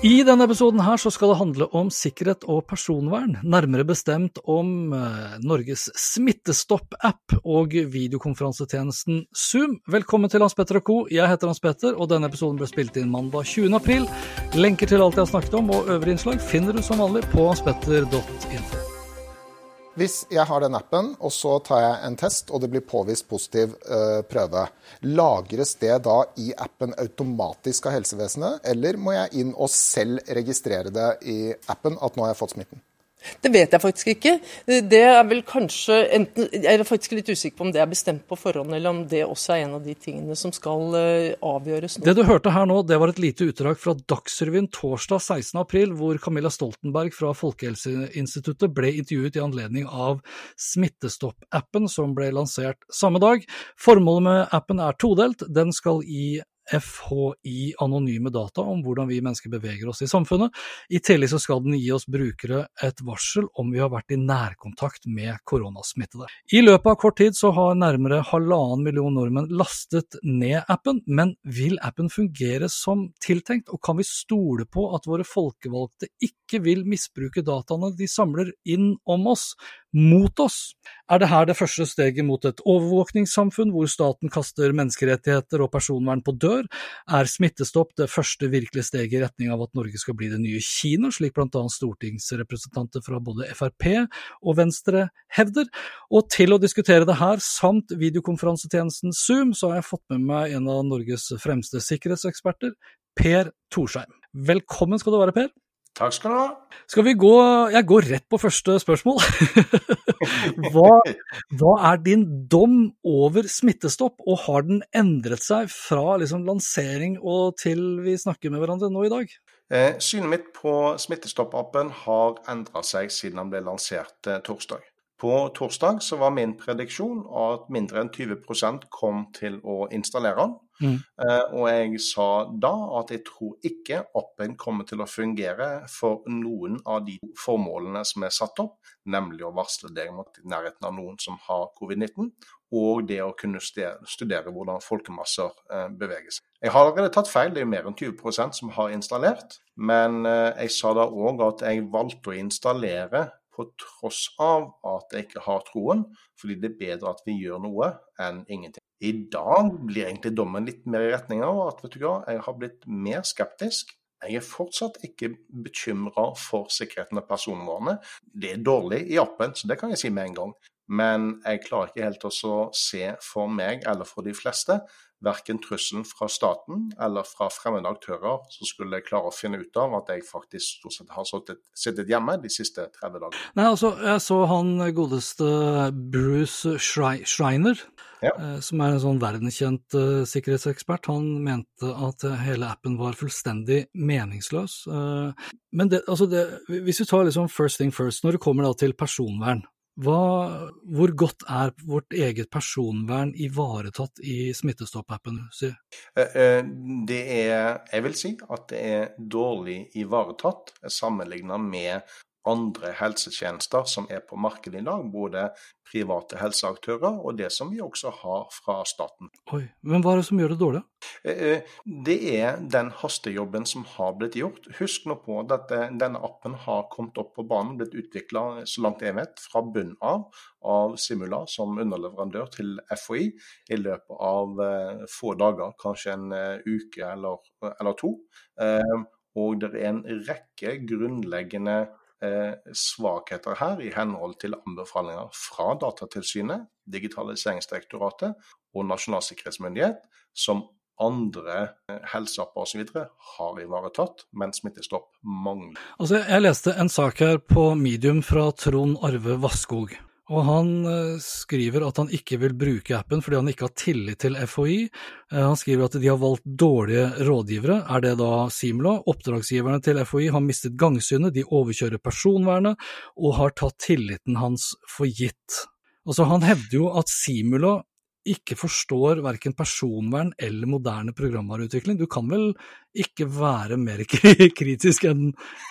I denne episoden her så skal det handle om sikkerhet og personvern, nærmere bestemt om eh, Norges Smittestopp-app og videokonferansetjenesten Zoom. Velkommen til Hans Petter og co. Jeg heter Hans Petter, og denne episoden ble spilt inn mandag 20. april. Lenker til alt jeg har snakket om og øvrige innslag finner du som vanlig på hanspetter.info. Hvis jeg har den appen, og så tar jeg en test, og det blir påvist positiv uh, prøve, lagres det da i appen automatisk av helsevesenet, eller må jeg inn og selv registrere det i appen at nå har jeg fått smitten? Det vet jeg faktisk ikke. Det er vel kanskje enten, Jeg er faktisk litt usikker på om det er bestemt på forhånd, eller om det også er en av de tingene som skal uh, avgjøres nå. Det du hørte her nå, det var et lite utdrag fra Dagsrevyen torsdag 16.4, hvor Camilla Stoltenberg fra Folkehelseinstituttet ble intervjuet i anledning av Smittestopp-appen som ble lansert samme dag. Formålet med appen er todelt. Den skal gi FHI anonyme data om hvordan vi mennesker beveger oss i samfunnet. I tillegg så skal den gi oss brukere et varsel om vi har vært i nærkontakt med koronasmittede. I løpet av kort tid så har nærmere halvannen million nordmenn lastet ned appen, men vil appen fungere som tiltenkt, og kan vi stole på at våre folkevalgte ikke vil misbruke dataene de samler inn om oss? Mot oss. Er det her det første steget mot et overvåkningssamfunn hvor staten kaster menneskerettigheter og personvern på dør? Er smittestopp det første virkelige steget i retning av at Norge skal bli det nye Kina, slik annet stortingsrepresentanter fra både Frp og Venstre hevder? Og til å diskutere det her, samt videokonferansetjenesten Zoom, så har jeg fått med meg en av Norges fremste sikkerhetseksperter, Per Torsheim. Velkommen skal du være, Per. Takk skal du ha. Skal vi gå Jeg går rett på første spørsmål. hva, hva, er din dom over smittestopp, og har den endret seg fra liksom lansering og til vi snakker med hverandre nå i dag? Eh, synet mitt på Smittestopp-appen har endra seg siden den ble lansert eh, torsdag. På torsdag så var min prediksjon at mindre enn 20% kom til å installere den. Mm. Uh, og jeg sa da at jeg tror ikke appen kommer til å fungere for noen av de formålene som er satt opp, nemlig å varsle deg mot nærheten av noen som har covid-19, og det å kunne studere hvordan folkemasser uh, beveger seg. Jeg har allerede tatt feil, det er mer enn 20% som har installert. Men uh, jeg sa da òg at jeg valgte å installere på tross av at jeg ikke har troen, fordi det er bedre at vi gjør noe enn ingenting. I dag blir egentlig dommen litt mer i retning av at vet du hva, jeg har blitt mer skeptisk. Jeg er fortsatt ikke bekymra for sikkerheten av personene Det er dårlig i appen, så det kan jeg si med en gang. Men jeg klarer ikke helt å se for meg, eller for de fleste, verken trusselen fra staten eller fra fremmede aktører som skulle klare å finne ut av at jeg faktisk stort sett har sittet, hjemme de siste 30 dagene. Nei, altså, Jeg så han godeste Bruce Schreiner, ja. Eh, som er en sånn verdenskjent uh, sikkerhetsekspert. Han mente at hele appen var fullstendig meningsløs. Uh, men det, altså det, hvis vi tar liksom first thing first, når det kommer da til personvern, hva, hvor godt er vårt eget personvern ivaretatt i Smittestopp-appen? Eh, eh, det er, jeg vil si at det er dårlig ivaretatt sammenlignet med andre helsetjenester som er på markedet i dag, både private helseaktører og det som vi også har fra staten. Oi, Men hva er det som gjør det dårlig? Eh, eh, det er den hastejobben som har blitt gjort. Husk nå på at denne appen har kommet opp på banen, blitt utvikla så langt jeg vet, fra bunnen av av Simula som underleverandør til FHI i løpet av eh, få dager, kanskje en uke eller, eller to. Og det er en rekke grunnleggende svakheter her i henhold til anbefalinger fra Datatilsynet, Digitaliseringsdirektoratet og Nasjonal sikkerhetsmyndighet, som andre eh, helseapper osv. har ivaretatt, men Smittestopp mangler. Altså, jeg leste en sak her på Medium fra Trond Arve Vasskog. Og han eh, skriver at han ikke vil bruke appen fordi han ikke har tillit til FHI. Eh, han skriver at de har valgt dårlige rådgivere. Er det da Simula? Oppdragsgiverne til FHI har mistet gangsynet, de overkjører personvernet og har tatt tilliten hans for gitt. Altså, han hevder jo at Simula ikke forstår verken personvern eller moderne programvareutvikling. Du kan vel ikke være mer kritisk enn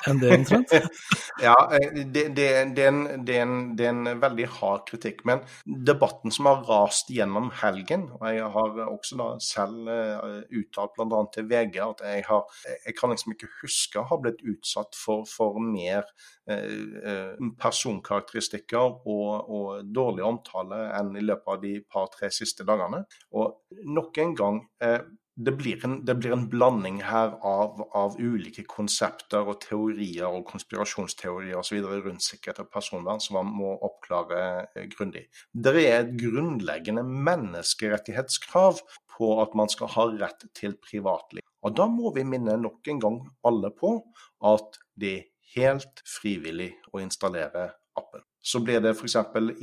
en det, omtrent? ja, eh, det, det, det, er en, er en, det, er en, veldig hard kritikk. Men debatten som har rast gjennom helgen, og jeg har også da selv uh, uttalt bl.a. til VG at jeg, har, jeg kan liksom ikke huske å ha blitt utsatt for, for mer eh, personkarakteristikker og, og, dårlig omtale enn i løpet av de par-tre siste dagene. Og nok en gang uh, det blir, en, det blir en, blanding her av, av, ulike konsepter og teorier og konspirasjonsteorier osv. rundt sikkerhet og personvern som man må oppklare eh, grundig. Det er et grunnleggende menneskerettighetskrav på at man skal ha rett til privatliv. Og Da må vi minne nok en gang alle på at det er helt frivillig å installere appen. Så ble det f.eks.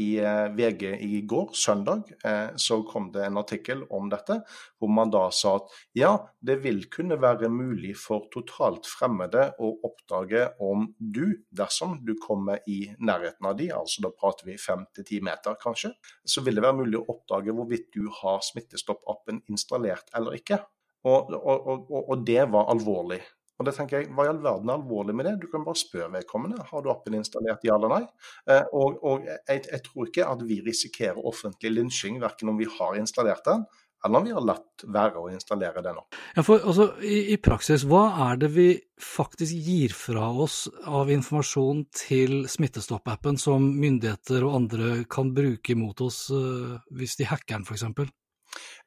i eh, VG i går, søndag, eh, så kom det en artikkel om dette, hvor man da sa at ja, det vil kunne være mulig for totalt fremmede å oppdage om du, dersom du kommer i nærheten av de, altså da prater vi fem til ti meter kanskje, så vil det være mulig å oppdage hvorvidt du har Smittestopp-appen installert eller ikke. Og, og, og, og, det var alvorlig. Og det tenker jeg, Hva i all verden er alvorlig med det? Du kan bare spørre vedkommende. Har du appen installert, ja eller nei? Eh, og, og jeg, jeg, tror ikke at vi risikerer offentlig lynsjing, verken om vi har installert den, eller om vi har latt være å installere den. Ja, for altså, i, i, praksis, hva er det vi faktisk gir fra oss av informasjon til Smittestopp-appen som myndigheter og andre kan bruke mot oss uh, hvis de hacker den, f.eks.?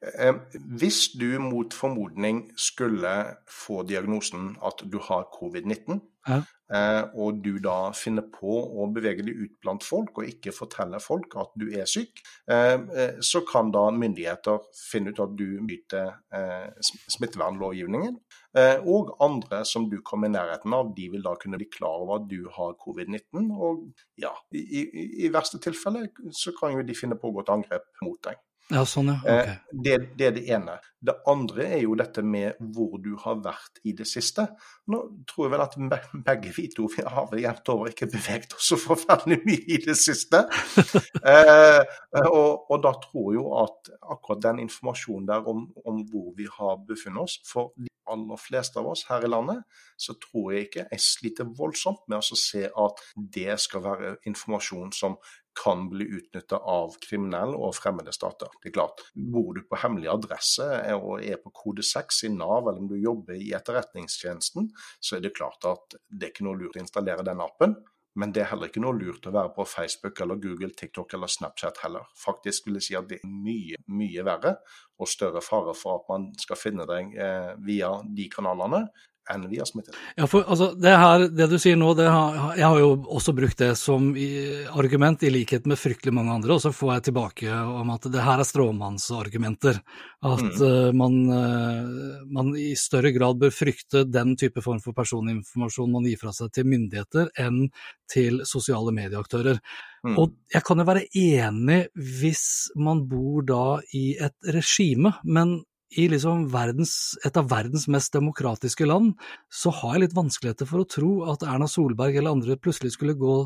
Eh, hvis du mot formodning skulle få diagnosen at du har covid-19, ja. Eh, og du da finner på å bevege deg ut blant folk og ikke fortelle folk at du er syk, eh, så kan da myndigheter finne ut at du bryter smittevernlovgivningen. Og andre som du kommer i nærheten av, de vil da kunne bli klar over at du har covid-19. Og ja, i, i, i verste tilfelle så kan jo de finne på å gå til angrep mot deg. Ja, sånn, ja. Eh, okay. Det, det, er det ene. Det andre er jo dette med hvor du har vært i det siste. Nå tror jeg vel at begge vi to vi har vel jevnt over ikke beveget oss så forferdelig mye i det siste. eh, og, og, da tror jeg jo at akkurat den informasjonen der om, om hvor vi har befunnet oss, for de aller fleste av oss her i landet, så tror jeg ikke jeg sliter voldsomt med å se at det skal være informasjon som kan bli utnytta av kriminelle og fremmede stater. Det er klart, Bor du på hemmelig adresse og er på kode 6 i Nav, eller om du jobber i Etterretningstjenesten, så er det klart at det er ikke noe lurt å installere den appen. Men det er heller ikke noe lurt å være på Facebook eller Google, TikTok eller Snapchat heller. Faktisk vil jeg si at det er mye, mye verre og større fare for at man skal finne deg eh, via de kanalene, enn vi har smittet. Ja, for altså, det, her, det du sier nå, har, jeg har jo også brukt det som argument, i likhet med fryktelig mange andre, og så får jeg tilbake om at det her er stråmannsargumenter. At mm. uh, man, uh, man, i større grad bør frykte den type form for personinformasjon man gir fra seg til myndigheter, enn til sosiale medieaktører. Mm. Og jeg kan jo være enig hvis man bor da i et regime, men i liksom verdens, et av verdens mest demokratiske land, så har jeg litt vanskeligheter for å tro at Erna Solberg eller andre plutselig skulle gå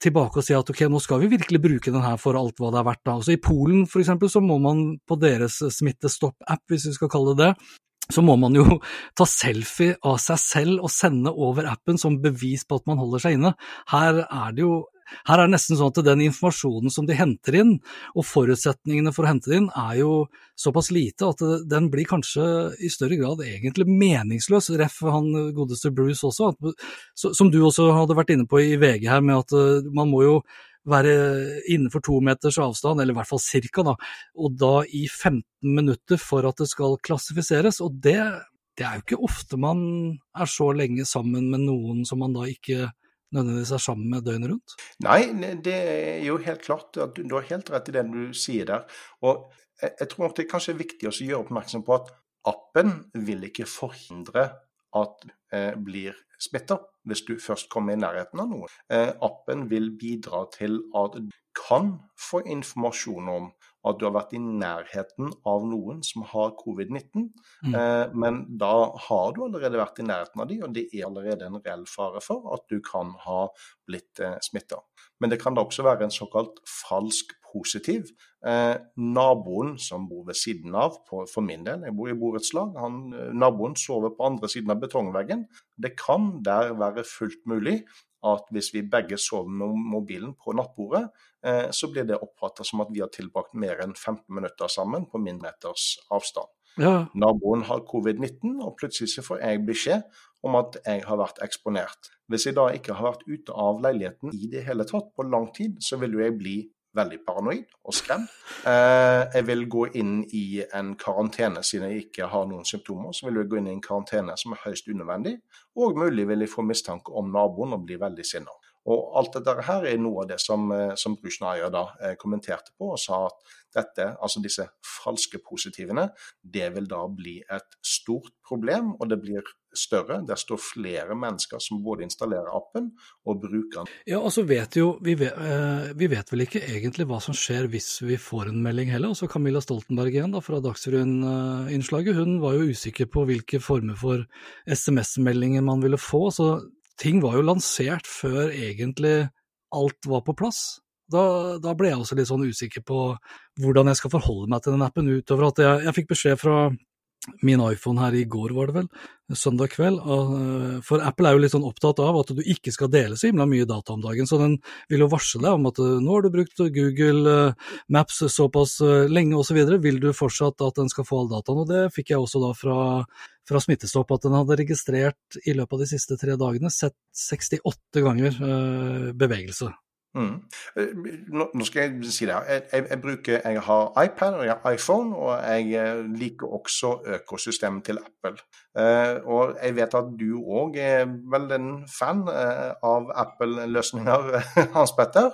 tilbake og si at ok, nå skal vi virkelig bruke den her for alt hva det er verdt. Da. Altså I Polen for eksempel, så må man på deres smittestopp-app, hvis vi skal kalle det det, så må man jo ta selfie av seg selv og sende over appen som bevis på at man holder seg inne. Her er det jo her er det nesten sånn at den informasjonen som de henter inn, og forutsetningene for å hente det inn, er jo såpass lite at den blir kanskje i større grad egentlig meningsløs. Ref han godeste Bruce også, som du også hadde vært inne på i VG her, med at eh, man må jo være innenfor to meters avstand, eller i hvert fall cirka, da, og da i 15 minutter for at det skal klassifiseres. Og det, det er jo ikke ofte man er så lenge sammen med noen som man da ikke nødvendigvis er sammen med døgnet rundt? Nei, det er jo helt klart at du, du har helt rett i det du sier der. Og jeg, jeg tror nok det er kanskje viktig å gjøre oppmerksom på at appen vil ikke forhindre at eh, blir smitta hvis du først kommer i nærheten av noe. Eh, appen vil bidra til at du kan få informasjon om at du har vært i nærheten av noen som har covid-19. Mm. Eh, men da har du allerede vært i nærheten av de, og det er allerede en reell fare for at du kan ha blitt eh, smitta. Men det kan da også være en såkalt falsk positiv. Eh, naboen som bor ved siden av, på, for min del, jeg bor i borettslag, eh, naboen sover på andre siden av betongveggen. Det kan der være fullt mulig at hvis vi begge sover med mobilen på nattbordet, så blir det oppfatta som at vi har tilbrakt mer enn 15 minutter sammen på min meters avstand. Ja. Naboen har covid-19, og plutselig så får jeg beskjed om at jeg har vært eksponert. Hvis jeg da ikke har vært ute av leiligheten i det hele tatt på lang tid, så vil jo jeg bli veldig paranoid og skremt. Eh, jeg vil gå inn i en karantene siden jeg ikke har noen symptomer. Så vil jeg gå inn i en karantene som er høyst unødvendig, og mulig vil jeg få mistanke om naboen og bli veldig sinna. Og alt dette her er noe av det som, eh, som Brushnaya da eh, kommenterte på, og sa at dette, altså disse falske positivene, det vil da bli et stort problem, og det blir større desto flere mennesker som både installerer appen og bruker den. Ja, altså vet jo, vi vet, eh, vi vet, vel ikke egentlig hva som skjer hvis vi får en melding heller. Også Camilla Stoltenberg igjen da, fra Dagsrevyen-innslaget, hun var jo usikker på hvilke former for SMS-meldinger man ville få. så ting var jo lansert før egentlig alt var på plass. Da, da, ble jeg også litt sånn usikker på hvordan jeg skal forholde meg til den appen, utover at jeg, jeg fikk beskjed fra min iPhone her i går, var det vel, søndag kveld. Eh, for Apple er jo litt sånn opptatt av at du ikke skal dele så himla mye data om dagen, så den vil jo varsle deg om at eh, nå har du brukt Google eh, Maps såpass lenge osv., så vil du fortsatt at den skal få all dataen. Og det fikk jeg også da fra, fra Smittestopp, at den hadde registrert i løpet av de siste tre dagene sett 68 ganger bevegelse. Mm. Nå skal jeg si det. Jeg, jeg, jeg, bruker, jeg har iPad og jeg har iPhone, og jeg eh, liker også økosystemet til Apple. Eh, og jeg vet at du òg er vel en fan eh, av Apple-løsninger, Hans Petter.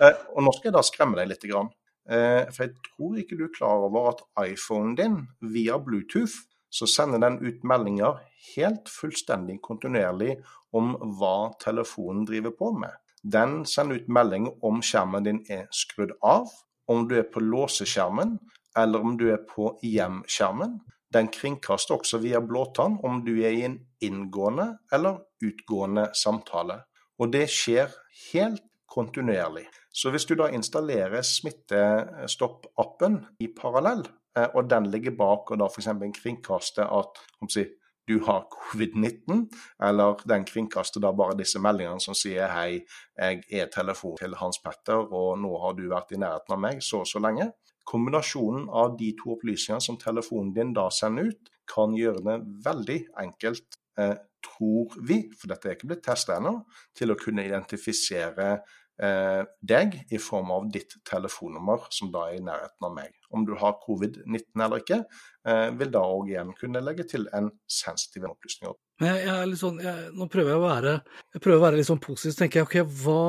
Eh, og nå skal jeg da skremme deg litt. Grann. for jeg tror ikke du er klar over at iPhonen din via Bluetooth så sender den ut meldinger helt fullstendig kontinuerlig om hva telefonen driver på med. Den sender ut melding om skjermen din er skrudd av, om du er på låseskjermen, eller om du er på hjem-skjermen. Den kringkaster også via blåtann om du er i en inngående eller utgående samtale. Og det skjer helt kontinuerlig. Så hvis du da installerer Smittestopp-appen i parallell, eh, og den ligger bak og da f.eks. kringkaster at si, du har covid-19, eller den kringkaster da bare disse meldingene som sier hei, jeg er telefon til Hans Petter, og nå har du vært i nærheten av meg så og så lenge. Kombinasjonen av de to opplysningene som telefonen din da sender ut, kan gjøre det veldig enkelt, eh, tror vi, for dette er ikke blitt testet ennå, til å kunne identifisere deg i form av ditt telefonnummer, som da er i nærheten av meg. Om du har covid-19 eller ikke, eh, vil da òg igjen kunne legge til en sensitiv opplysning. Jeg, jeg sånn, jeg, nå prøver jeg å være, jeg prøver å være litt sånn positiv, så tenker jeg ok, hva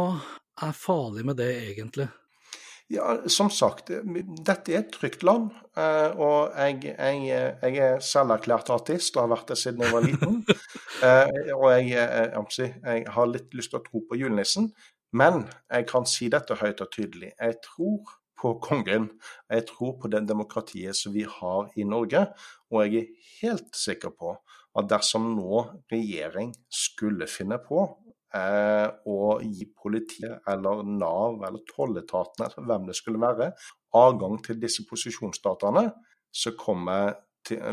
er farlig med det egentlig? Ja, Som sagt, dette er et trygt land. Eh, og jeg, jeg, jeg er selverklært artist og har vært det siden jeg var liten. Eh, og jeg, jeg, jeg, har litt lyst til å tro på julenissen, men jeg kan si dette høyt og tydelig. Jeg tror på kongen. Jeg tror på det demokratiet som vi har i Norge. Og jeg er helt sikker på at dersom nå regjering skulle finne på eh, å gi politiet eller Nav eller tolletaten eller hvem det skulle være, adgang til disse posisjonsdataene, så kommer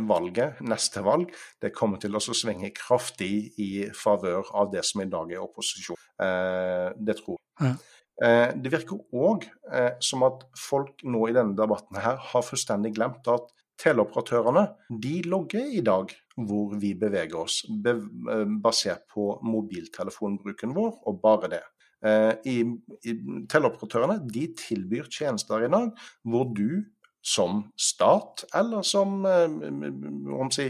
valget, neste valg, det kommer til å svinge kraftig i favør av det som i dag er opposisjon. Eh, det tror jeg. Ja. Eh, det virker òg eh, som at folk nå i denne debatten her har fullstendig glemt at teleoperatørene de logger i dag hvor vi beveger oss, basert på mobiltelefonbruken vår, og bare det. I, i Teleoperatørene de tilbyr tjenester i dag hvor du som stat, eller som om si,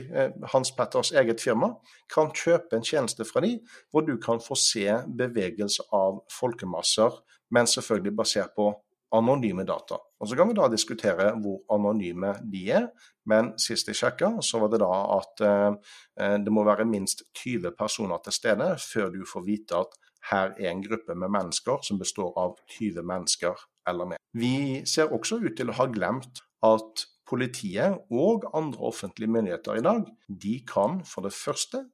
Hans Petters eget firma, kan kjøpe en tjeneste fra de, hvor du kan få se bevegelse av folkemasser, men selvfølgelig basert på anonyme data. Og Så kan vi da diskutere hvor anonyme de er, men sist jeg sjekka, så var det da at eh, det må være minst 20 personer til stede før du får vite at her er en gruppe med mennesker som består av 20 mennesker eller mer. Vi ser også ut til å ha glemt at politiet og andre offentlige myndigheter i dag, de kan for det første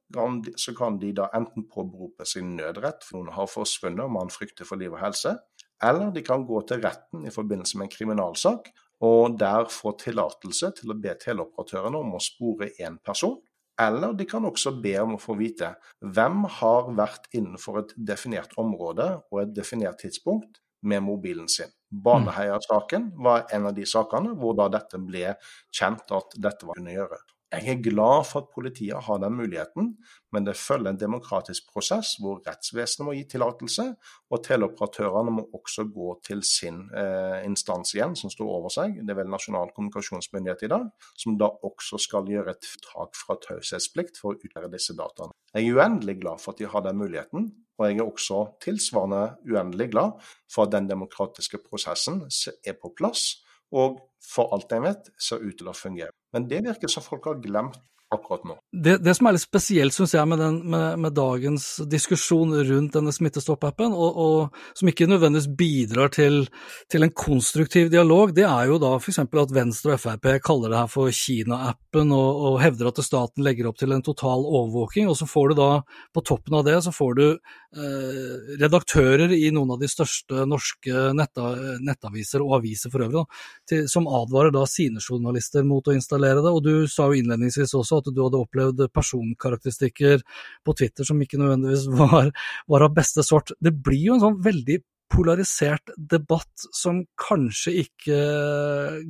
så kan de da enten påberope sin nødrett, for noen har forsvunnet og man frykter for liv og helse, eller de kan gå til retten i forbindelse med en kriminalsak, og der få tillatelse til å be teleoperatørene om å spore én person. Eller de kan også be om å få vite hvem har vært innenfor et definert område og et definert tidspunkt med mobilen sin. Baneheia-saken var en av de sakene hvor da dette ble kjent at dette var kunne gjøre. Jeg er glad for at politiet har den muligheten, men det følger en demokratisk prosess hvor rettsvesenet må gi tillatelse, og teleoperatørene må også gå til sin eh, instans igjen, som står over seg. Det er vel Nasjonal kommunikasjonsmyndighet i dag, som da også skal gjøre et tak fra taushetsplikt for å utlevere disse dataene. Jeg er uendelig glad for at de har den muligheten, og jeg er også tilsvarende uendelig glad for at den demokratiske prosessen er på plass og for alt jeg vet, ser ut til å fungere. Men det virker som folk har glemt akkurat nå. Det, det som er litt spesielt, syns jeg, med, den, med, med, dagens diskusjon rundt denne Smittestopp-appen, og, og, som ikke nødvendigvis bidrar til, til, en konstruktiv dialog, det er jo da f.eks. at Venstre og Frp kaller det her for Kina-appen, og, og, hevder at staten legger opp til en total overvåking. Og så får du da, på toppen av det, så får du eh, redaktører i noen av de største norske netta, nettaviser, og aviser for øvrig, da, til, som advarer da sine journalister mot å installere det. Og du sa jo innledningsvis også at du hadde opplevd personkarakteristikker på Twitter som ikke nødvendigvis var, var av beste sort. Det blir jo en sånn veldig polarisert debatt som kanskje ikke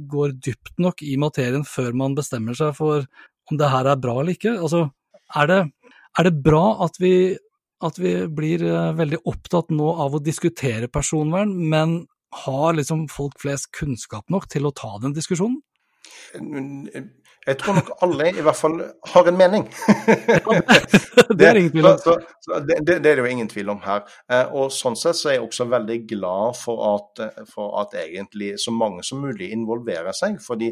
går dypt nok i materien før man bestemmer seg for om det her er bra eller ikke. Altså, er det, er det bra at vi, at vi blir eh, veldig opptatt nå av å diskutere personvern, men har liksom folk flest kunnskap nok til å ta den diskusjonen? Jeg tror nok alle i hvert fall har en mening. det, er ingen tvil om. Så, så det, det, er det jo ingen tvil om her. Eh, og Sånn sett så er jeg også veldig glad for at, for at egentlig så mange som mulig involverer seg. fordi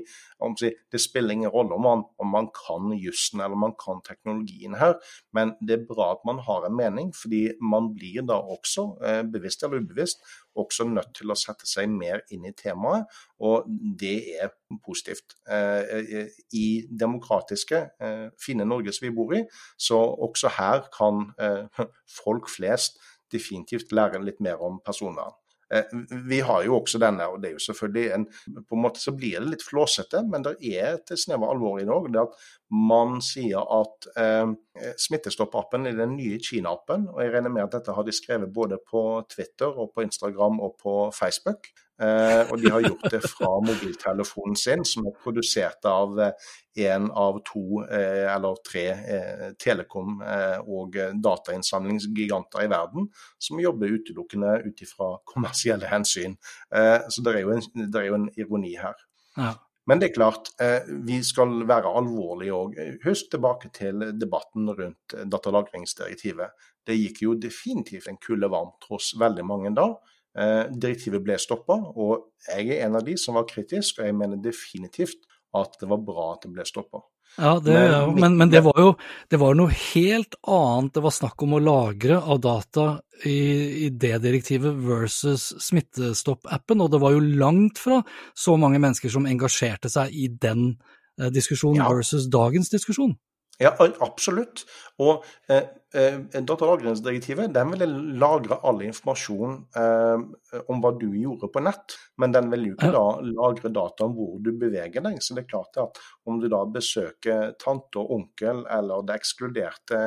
det spiller ingen rolle om man, om man kan jussen eller man kan teknologien her, men det er bra at man har en mening. fordi man blir da også, eh, bevisst eller ubevisst, også nødt til å sette seg mer inn i temaet, og det er positivt. Eh, I demokratiske, eh, fine Norge som vi bor i, så også her kan eh, folk flest definitivt lære litt mer om personvern. Vi har jo også denne, og det er jo selvfølgelig en, på en måte så blir det litt flåsete, men det er et snev av alvor i det òg. Det at man sier at eh, Smittestopp-appen er den nye Kina-appen, og jeg regner med at dette har de skrevet både på Twitter og på Instagram og på Facebook. Eh, og de har gjort det fra mobiltelefonen sin, som er produsert av én eh, av to eh, eller tre telekom- og datainnsamlingsgiganter i verden, som jobber utelukkende ut ifra kommersielle hensyn. Så det er jo en, er jo en ironi her. Ja. Men det er klart, vi skal være alvorlige òg. Husk tilbake til debatten rundt datalagringsdirektivet. Det gikk jo definitivt en kulde varmt hos veldig mange da. Eh, direktivet ble stoppa, og jeg er en av de som var kritisk, og jeg mener definitivt at det var bra at det ble stoppa. Ja, det, men, men, men, det var jo det var noe helt annet det var snakk om å lagre av data i, i det direktivet versus Smittestopp-appen, og det var jo langt fra så mange mennesker som engasjerte seg i den eh, diskusjonen ja. versus dagens diskusjon. Ja, absolutt. Og eh, eh, datalagringsdirektivet den vil lagre all informasjon eh, om hva du gjorde på nett, men den vil jo ikke da lagre data om hvor du beveger deg. Så det er klart at om du da besøker tante og onkel eller det ekskluderte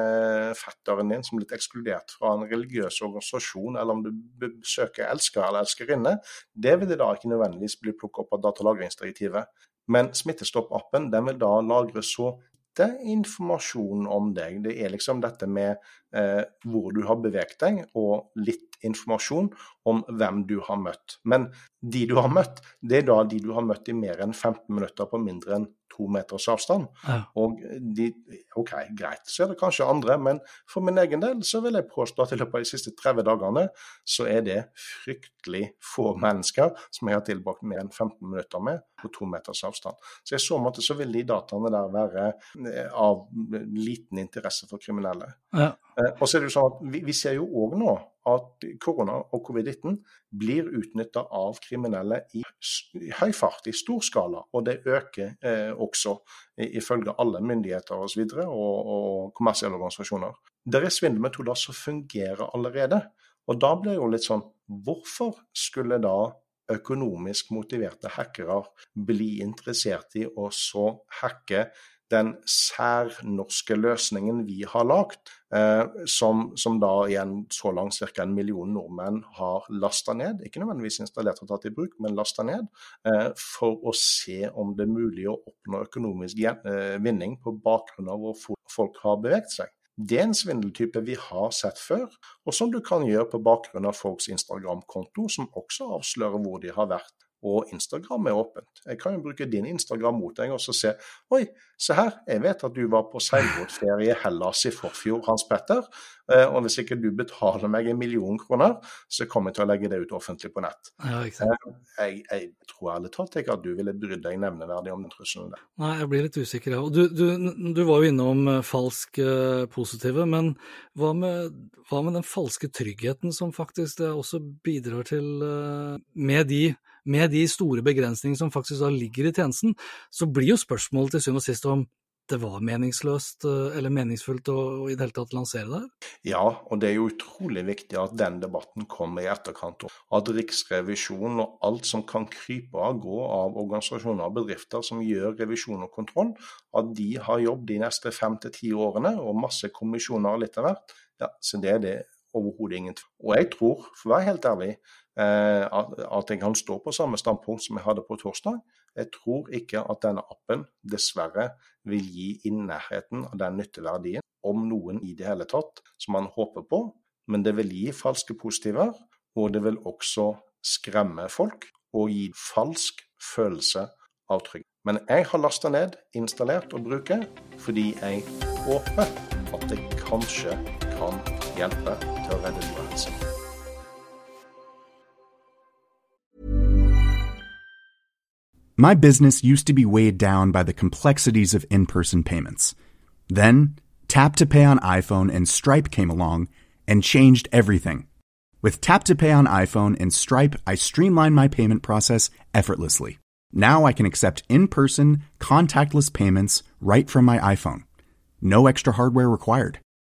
fetteren din som er blitt ekskludert fra en religiøs organisasjon, eller om du besøker elsker eller elskerinne, det vil det da ikke nødvendigvis bli plukket opp av datalagringsdirektivet. Men Smittestopp-appen den vil da lagre så lite informasjon om deg. Det er liksom dette med eh, hvor du har beveget deg, og litt informasjon om hvem du har møtt. Men de du har møtt, det er da de du har møtt i mer enn 15 minutter på mindre enn to meters avstand. Ja. Og de, OK, greit, så er det kanskje andre, men for min egen del så vil jeg påstå at i løpet av de siste 30 dagene så er det fryktelig få mennesker som jeg har tilbrakt mer enn 15 minutter med på to meters avstand. Så i så måte så vil de dataene der være eh, av liten interesse for kriminelle. Ja. Eh, og så er det jo sånn at vi, vi ser jo òg nå at korona og covid-19 blir utnytta av kriminelle i høy fart, i stor skala. Og det øker eh, også, ifølge alle myndigheter osv. Og, så videre, og, og kommersielle organisasjoner. Det er svindelmetoder som fungerer allerede. Og da blir det jo litt sånn Hvorfor skulle da økonomisk motiverte hackere bli interessert i å så hacke den særnorske løsningen vi har lagd, eh, som, som, da igjen så langt ca. en million nordmenn har lasta ned, ikke nødvendigvis installert og tatt i bruk, men lasta ned, eh, for å se om det er mulig å oppnå økonomisk eh, vinning på bakgrunn av hvor folk har beveget seg. Det er en svindeltype vi har sett før, og som du kan gjøre på bakgrunn av folks Instagram-konto, som også avslører hvor de har vært og Instagram er åpent. Jeg kan jo bruke din Instagram mot deg og så se Oi, se her, jeg vet at du var på seilbåtferie i Hellas i forfjor, Hans Petter. Eh, og hvis ikke du betaler meg en million kroner, så kommer jeg til å legge det ut offentlig på nett. Ja, eh, jeg, jeg, tror ærlig talt ikke at du ville brydd deg nevneverdig om den trusselen der. Nei, jeg blir litt usikker. Og du, du, du var jo innom eh, falsk positive, men hva med, hva med den falske tryggheten som faktisk det også bidrar til med de med de store begrensningene som faktisk da ligger i tjenesten, så blir jo spørsmålet til syvende og sist om det var meningsløst eh, eller meningsfullt å, å i det hele tatt lansere det? Ja, og det er jo utrolig viktig at den debatten kommer i etterkant. At Riksrevisjonen og alt som kan krype av gå av organisasjoner og bedrifter som gjør revisjon og kontroll, at de har jobb de neste fem til ti årene, og masse kommisjoner og litt av hvert. Ja, så det er det overhodet ingen Og jeg tror, for å være helt ærlig, eh, at jeg kan stå på samme standpunkt som jeg hadde på torsdag. Jeg tror ikke at denne appen dessverre vil gi i nærheten av den nytteverdien, om noen i det hele tatt, som man håper på. Men det vil gi falske positiver, og det vil også skremme folk og gi falsk følelse av trygghet. Men jeg har lasta ned, installert og bruker fordi jeg håper at det kanskje My business used to be weighed down by the complexities of in person payments. Then, Tap to Pay on iPhone and Stripe came along and changed everything. With Tap to Pay on iPhone and Stripe, I streamlined my payment process effortlessly. Now I can accept in person, contactless payments right from my iPhone. No extra hardware required.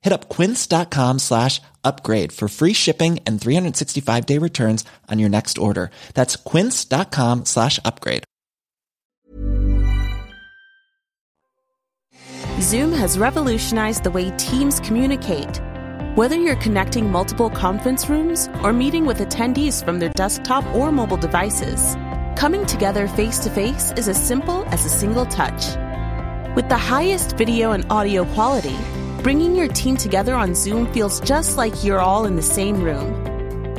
Hit up quince.com slash upgrade for free shipping and 365 day returns on your next order. That's quince.com slash upgrade. Zoom has revolutionized the way teams communicate. Whether you're connecting multiple conference rooms or meeting with attendees from their desktop or mobile devices, coming together face to face is as simple as a single touch. With the highest video and audio quality, bringing your team together on Zoom feels just like you're all in the same room.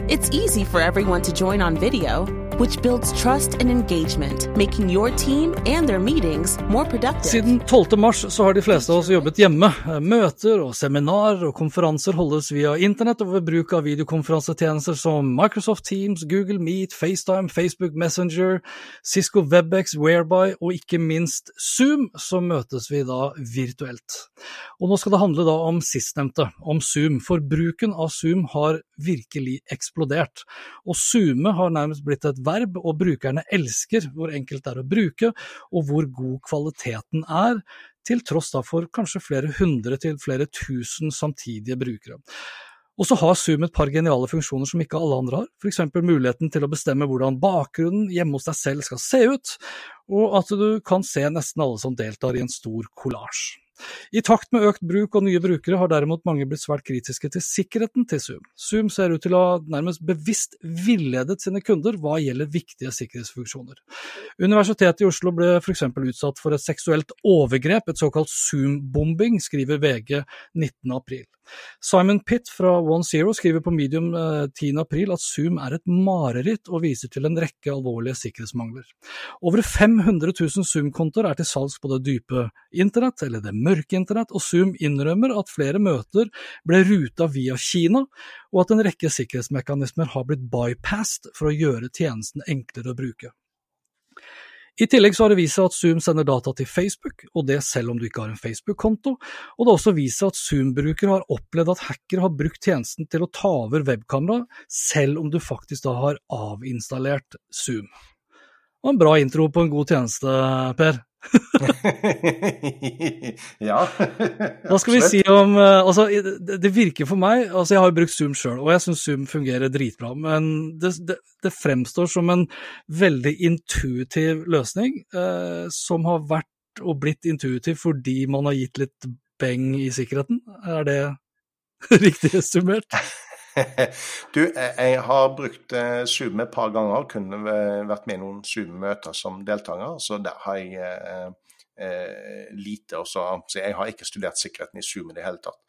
It's easy for everyone to join on video, which builds trust and engagement, making your team and their meetings more productive. Siden 12. mars så har de fleste av oss jobbet hjemme. Møter og seminarer og konferanser holdes via internett og ved bruk av videokonferansetjenester som Microsoft Teams, Google Meet, FaceTime, Facebook Messenger, Cisco Webex, Whereby og ikke minst Zoom, så møtes vi da virtuelt. Og nå skal det handle da om sistnevnte, om Zoom, for bruken av Zoom har virkelig eksplodert. Og zoome har nærmest blitt et verb, og brukerne elsker hvor enkelt det er å bruke, og hvor god kvaliteten er, til tross da for kanskje flere hundre til flere tusen samtidige brukere. Og så har Zoom et par geniale funksjoner som ikke alle andre har, f.eks. muligheten til å bestemme hvordan bakgrunnen hjemme hos deg selv skal se ut, og at du kan se nesten alle som deltar i en stor kollasj. I takt med økt bruk og nye brukere har derimot mange blitt svært kritiske til sikkerheten til Zoom. Zoom ser ut til å ha nærmest bevisst villedet sine kunder hva gjelder viktige sikkerhetsfunksjoner. Universitetet i Oslo ble f.eks. utsatt for et seksuelt overgrep, et såkalt Zoom-bombing, skriver VG 19.4. Simon Pitt fra One Zero skriver på Medium 10.4 at Zoom er et mareritt og viser til en rekke alvorlige sikkerhetsmangler. Over 500 000 Zoom-kontoer er til salgs på det dype internett, eller det mørke internett, og Zoom innrømmer at flere møter ble ruta via Kina, og at en rekke sikkerhetsmekanismer har blitt bypassed for å gjøre tjenesten enklere å bruke. I tillegg så har det vist seg at Zoom sender data til Facebook, og det selv om du ikke har en Facebook-konto, og det har også vist seg at Zoom-brukere har opplevd at hackere har brukt tjenesten til å ta over webkamera, selv om du faktisk da har avinstallert Zoom. Og en bra intro på en god tjeneste, Per. ja. Hva skal vi si om altså, det, det, virker for meg altså Jeg har jo brukt Zoom sjøl, og jeg syns Zoom fungerer dritbra. Men det, det, det, fremstår som en veldig intuitiv løsning, eh, som har vært og blitt intuitiv fordi man har gitt litt beng i sikkerheten. Er det riktig summert? du, jeg har brukt Zoom et par ganger, kunne vært med i noen Zoom-møter som deltaker. Så der har jeg eh, eh, lite også. Så jeg har ikke studert sikkerheten i Zoom i det hele tatt.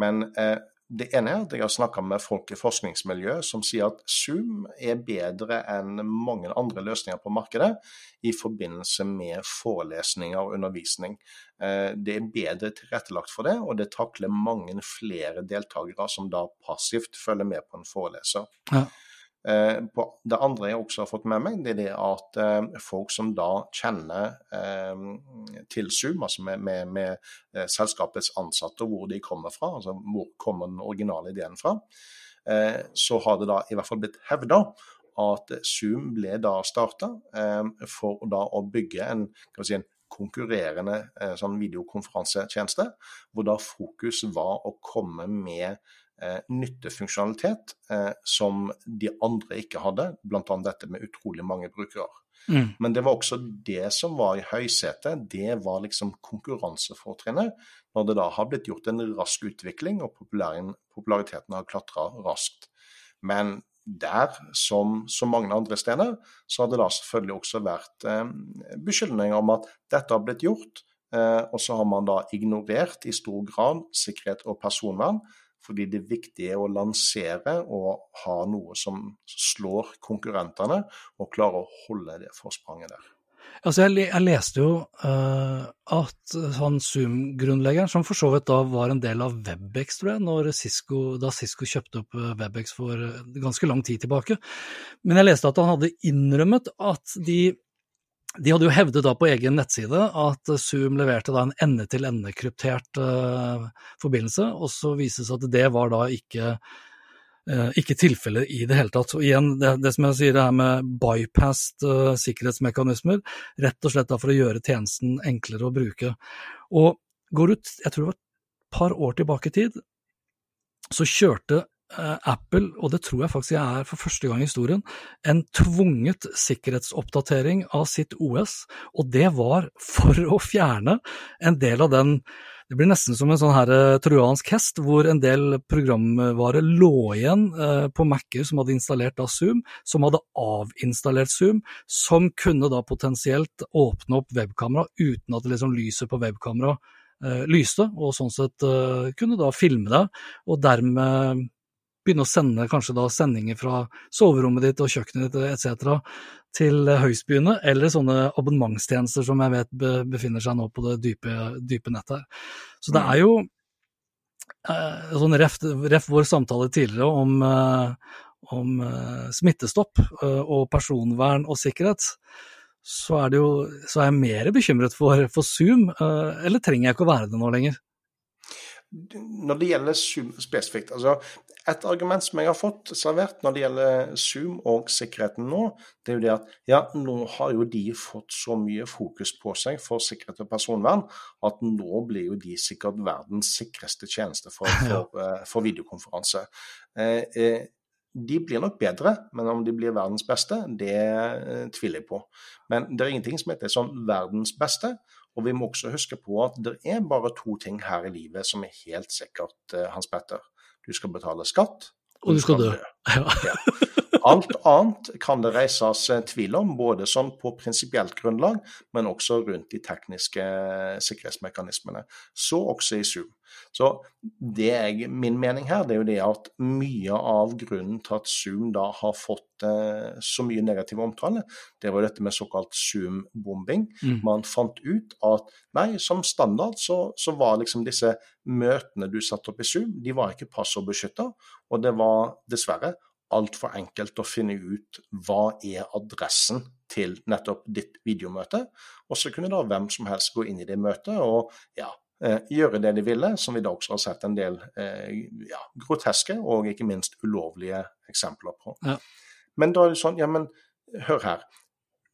Men eh, det ene er at jeg har snakka med folk i forskningsmiljøet som sier at Zoom er bedre enn mange andre løsninger på markedet i forbindelse med forelesninger og undervisning. Det er bedre tilrettelagt for det, og det takler mange flere deltakere som da passivt følger med på en foreleser. Ja. Det andre jeg også har fått med meg, det er det at folk som da kjenner til Zoom, altså med, med, med selskapets ansatte og hvor de kommer fra, altså hvor kommer den originale ideen fra, så har det da i hvert fall blitt hevda at Zoom ble da starta for da å bygge en, si, en konkurrerende sånn videokonferansetjeneste, hvor da fokus var å komme med eh, nyttefunksjonalitet eh, som de andre ikke hadde, bl.a. dette med utrolig mange brukere. Mm. Men det var også det som var i høysetet. Det var liksom konkurransefortrinnet. Når det da har blitt gjort en rask utvikling, og populariteten har klatra raskt. Men der, som så mange andre steder, så har det da selvfølgelig også vært eh, beskyldninger om at dette har blitt gjort. Eh, og så har man da ignorert i stor grad sikkerhet og personvern, fordi det viktige er å lansere og ha noe som slår konkurrentene, og klare å holde det forspranget der. Altså jeg, jeg, leste jo uh, at han Zoom-grunnleggeren, som for så vidt da var en del av Webex, tror jeg, Cisco, da Cisco kjøpte opp eh, Webex for ganske lang tid tilbake, men jeg leste at han hadde innrømmet at de de hadde jo hevdet da på egen nettside at Zoom leverte da en ende-til-ende-kryptert uh, forbindelse, og så vises det at det var da ikke, uh, ikke tilfellet i det hele tatt. Og igjen, det, det, som jeg sier, det her med bypassed uh, sikkerhetsmekanismer, rett og slett da for å gjøre tjenesten enklere å bruke. Og går ut, jeg tror det var et par år tilbake i tid, så kjørte Apple, og det tror jeg faktisk jeg er for første gang i historien, en tvunget sikkerhetsoppdatering av sitt OS, og det var for å fjerne en del av den det blir nesten som en sånn her eh, trojansk hest, hvor en del programvare lå igjen eh, på Mac-er som hadde installert da Zoom, som hadde avinstallert Zoom, som kunne da potensielt åpne opp webkamera uten at det liksom lyset på webkamera eh, lyste, og sånn sett eh, kunne da filme det, og dermed begynne å sende kanskje da sendinger fra soverommet ditt og kjøkkenet ditt etc. til høystbyene, eller sånne abonnementstjenester som jeg vet befinner seg nå på det dype, dype nettet her. Så det er jo eh, sånn ref, ref vår samtale tidligere om, eh, om eh, smittestopp eh, og personvern og sikkerhet så er, jo, så er jeg mer bekymret for, for Zoom, eh, eller trenger jeg ikke å være det nå lenger? Når det gjelder Zoom spesifikt, altså et argument som jeg har fått servert når det gjelder Zoom og sikkerheten nå, det er jo det at ja, nå har jo de fått så mye fokus på seg for sikkerhet og personvern at nå blir jo de sikkert verdens sikreste tjeneste for, for, eh, for videokonferanse. Eh, eh, de blir nok bedre, men om de blir verdens beste, det tviler jeg på. Men det er ingenting som heter sånn verdens beste. Og vi må også huske på at det er bare to ting her i livet som er helt sikkert, Hans Petter. Du skal betale skatt, og du skal dø. Ja. ja. Alt annet kan det reises eh, tvil om, både sånn på prinsipielt grunnlag, men også rundt de tekniske sikkerhetsmekanismene. Så også i Zoom. Så det jeg, Min mening her det er jo det at mye av grunnen til at Zoom da har fått eh, så mye negativ omtale, det var dette med såkalt Zoom-bombing. Mm. Man fant ut at nei, som standard så, så, var liksom disse møtene du satte opp i Zoom, de var ikke passordbeskytta, og det var dessverre altfor enkelt å finne ut hva er adressen til nettopp ditt videomøte. Og så kunne da hvem som helst gå inn i det møtet og ja, Eh, gjøre det de ville, som vi da også har sett en del eh, ja, groteske og ikke minst ulovlige eksempler på. Ja. Men da er det sånn, ja men hør her.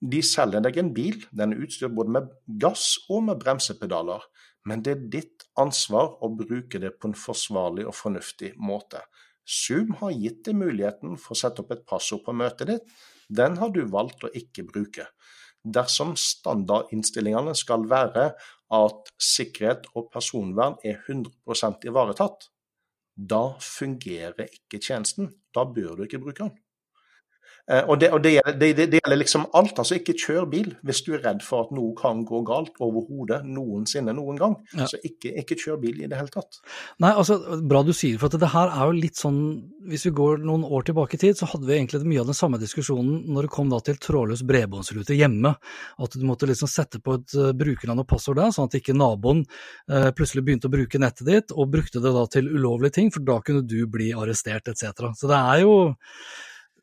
De selger deg en bil, den er utstyrt både med gass og med bremsepedaler. Men det er ditt ansvar å bruke det på en forsvarlig og fornuftig måte. Zoom har gitt deg muligheten for å sette opp et passord på møtet ditt. Den har du valgt å ikke bruke. Dersom standardinnstillingene skal være at sikkerhet og personvern er 100% ivaretatt, da fungerer ikke tjenesten. Da bør du ikke bruke den. Eh, og, det, og det, det, det, gjelder liksom alt. altså Ikke kjør bil hvis du er redd for at noe kan gå galt overhodet noensinne noen gang. Ja. Så ikke, ikke, kjør bil i det hele tatt. Nei, altså Bra du sier for at det her er jo litt sånn Hvis vi går noen år tilbake i tid, så hadde vi egentlig mye av den samme diskusjonen når det kom da til trådløs bredbåndsrute hjemme. At du måtte liksom sette på et uh, brukernavn og passord der, sånn at ikke naboen eh, plutselig begynte å bruke nettet ditt og brukte det da til ulovlige ting, for da kunne du bli arrestert etc. Så det er jo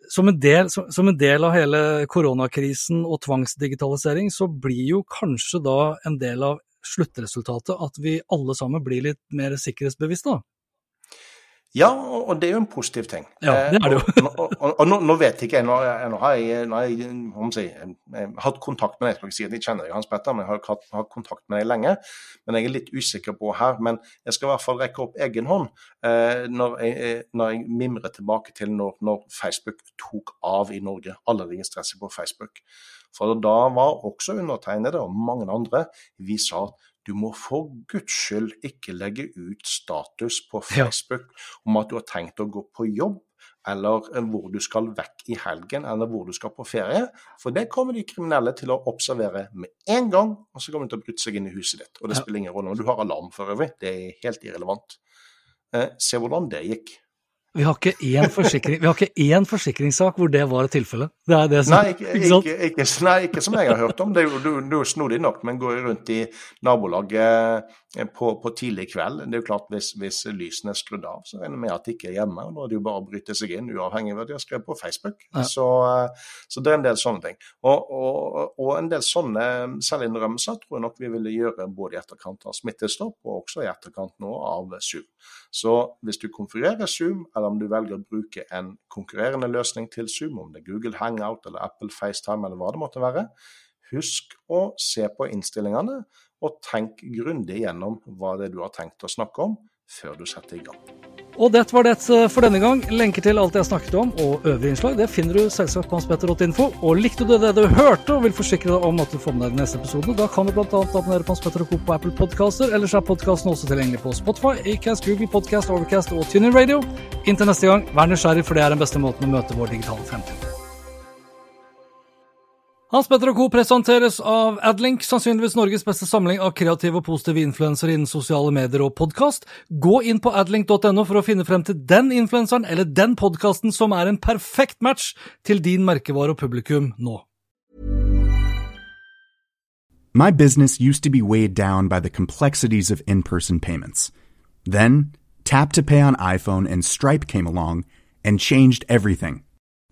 som en, del, som en del av hele koronakrisen og tvangsdigitalisering, så blir jo kanskje da en del av sluttresultatet at vi alle sammen blir litt mer sikkerhetsbevisste? Ja, og det er jo en positiv ting. Ja, det er det jo. Eh, og, og, og, nå, nå, vet ikke jeg, nå, nå har jeg, nå har jeg, jeg, jeg hatt kontakt med deg, jeg jeg kjenner deg, Hans Petter, men jeg har hatt, hatt, kontakt med deg lenge. Men jeg er litt usikker på her. Men jeg skal i hvert fall rekke opp egen hånd eh, når, jeg, eh, når, jeg, mimrer tilbake til når, når, Facebook tok av i Norge. Alle registrerer seg på Facebook. For da var også undertegnede og mange andre vi sa at du må for guds skyld ikke legge ut status på Facebook ja. om at du har tenkt å gå på jobb, eller eh, hvor du skal vekk i helgen, eller hvor du skal på ferie. For det kommer de kriminelle til å observere med en gang, og så kommer de til å bryte seg inn i huset ditt. Og det spiller ingen rolle om du har alarm for øvrig, det er helt irrelevant. Eh, se hvordan det gikk. Vi har ikke én, forsikring, vi har ikke én forsikringssak hvor det var et tilfelle. Det er det som, nei, ikke, ikke, ikke, nei, ikke, som jeg har hørt om. Det er jo, jo snodig nok, men går rundt i nabolaget på, på, tidlig kveld. Det er jo klart Hvis, hvis lysene er skrudd av, så regner vi med at de ikke er hjemme. og Da er det jo bare å bryte seg inn, uavhengig av hva de har skrevet på Facebook. Ja. Så, eh, så, det er en del sånne ting. Og, og, og en del sånne selvinnrømmelser tror jeg nok vi ville gjøre både i etterkant av smittestopp og også i etterkant nå av Zoom. Så hvis du konfigurerer Zoom, eller eller om du velger å bruke en konkurrerende løsning til Zoom, om det er Google Hangout eller Apple FaceTime eller hva det måtte være. Husk å se på innstillingene, og tenk grundig gjennom hva det er du har tenkt å snakke om, før du setter i gang. Og det var det for denne gang. Lenker til alt jeg snakket om og øvrige innslag det finner du selvsagt på hanspetter.info. Og likte du det du hørte og vil forsikre deg om at du får med deg neste episode, da kan du bl.a. abonnere på Hans Petter og Co. på Apple Podcaster. Ellers er podkasten også tilgjengelig på Spotify, Acast, Google Podcast, Overcast og TuneIn Radio. Inntil neste gang, vær nysgjerrig, for det er den beste måten å møte vår digitale fremtid Hans Petter og Co. presenteres av Adlink, sannsynligvis Norges beste samling av kreative og positive influensere innen sosiale medier og podkast. Gå inn på adlink.no for å finne frem til den influenseren eller den podkasten som er en perfekt match til din merkevare og publikum nå. My business used to be weighed down by the complexities of in person payments. Then, Tap to Pay on iPhone and Stripe came along and changed everything.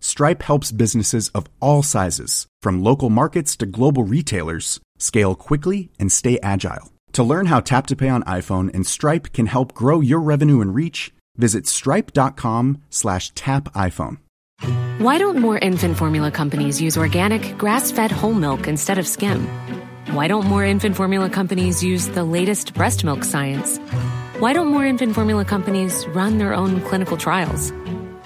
Stripe helps businesses of all sizes, from local markets to global retailers, scale quickly and stay agile. To learn how Tap to Pay on iPhone and Stripe can help grow your revenue and reach, visit stripe.com/tapiphone. Why don't more infant formula companies use organic, grass-fed whole milk instead of skim? Why don't more infant formula companies use the latest breast milk science? Why don't more infant formula companies run their own clinical trials?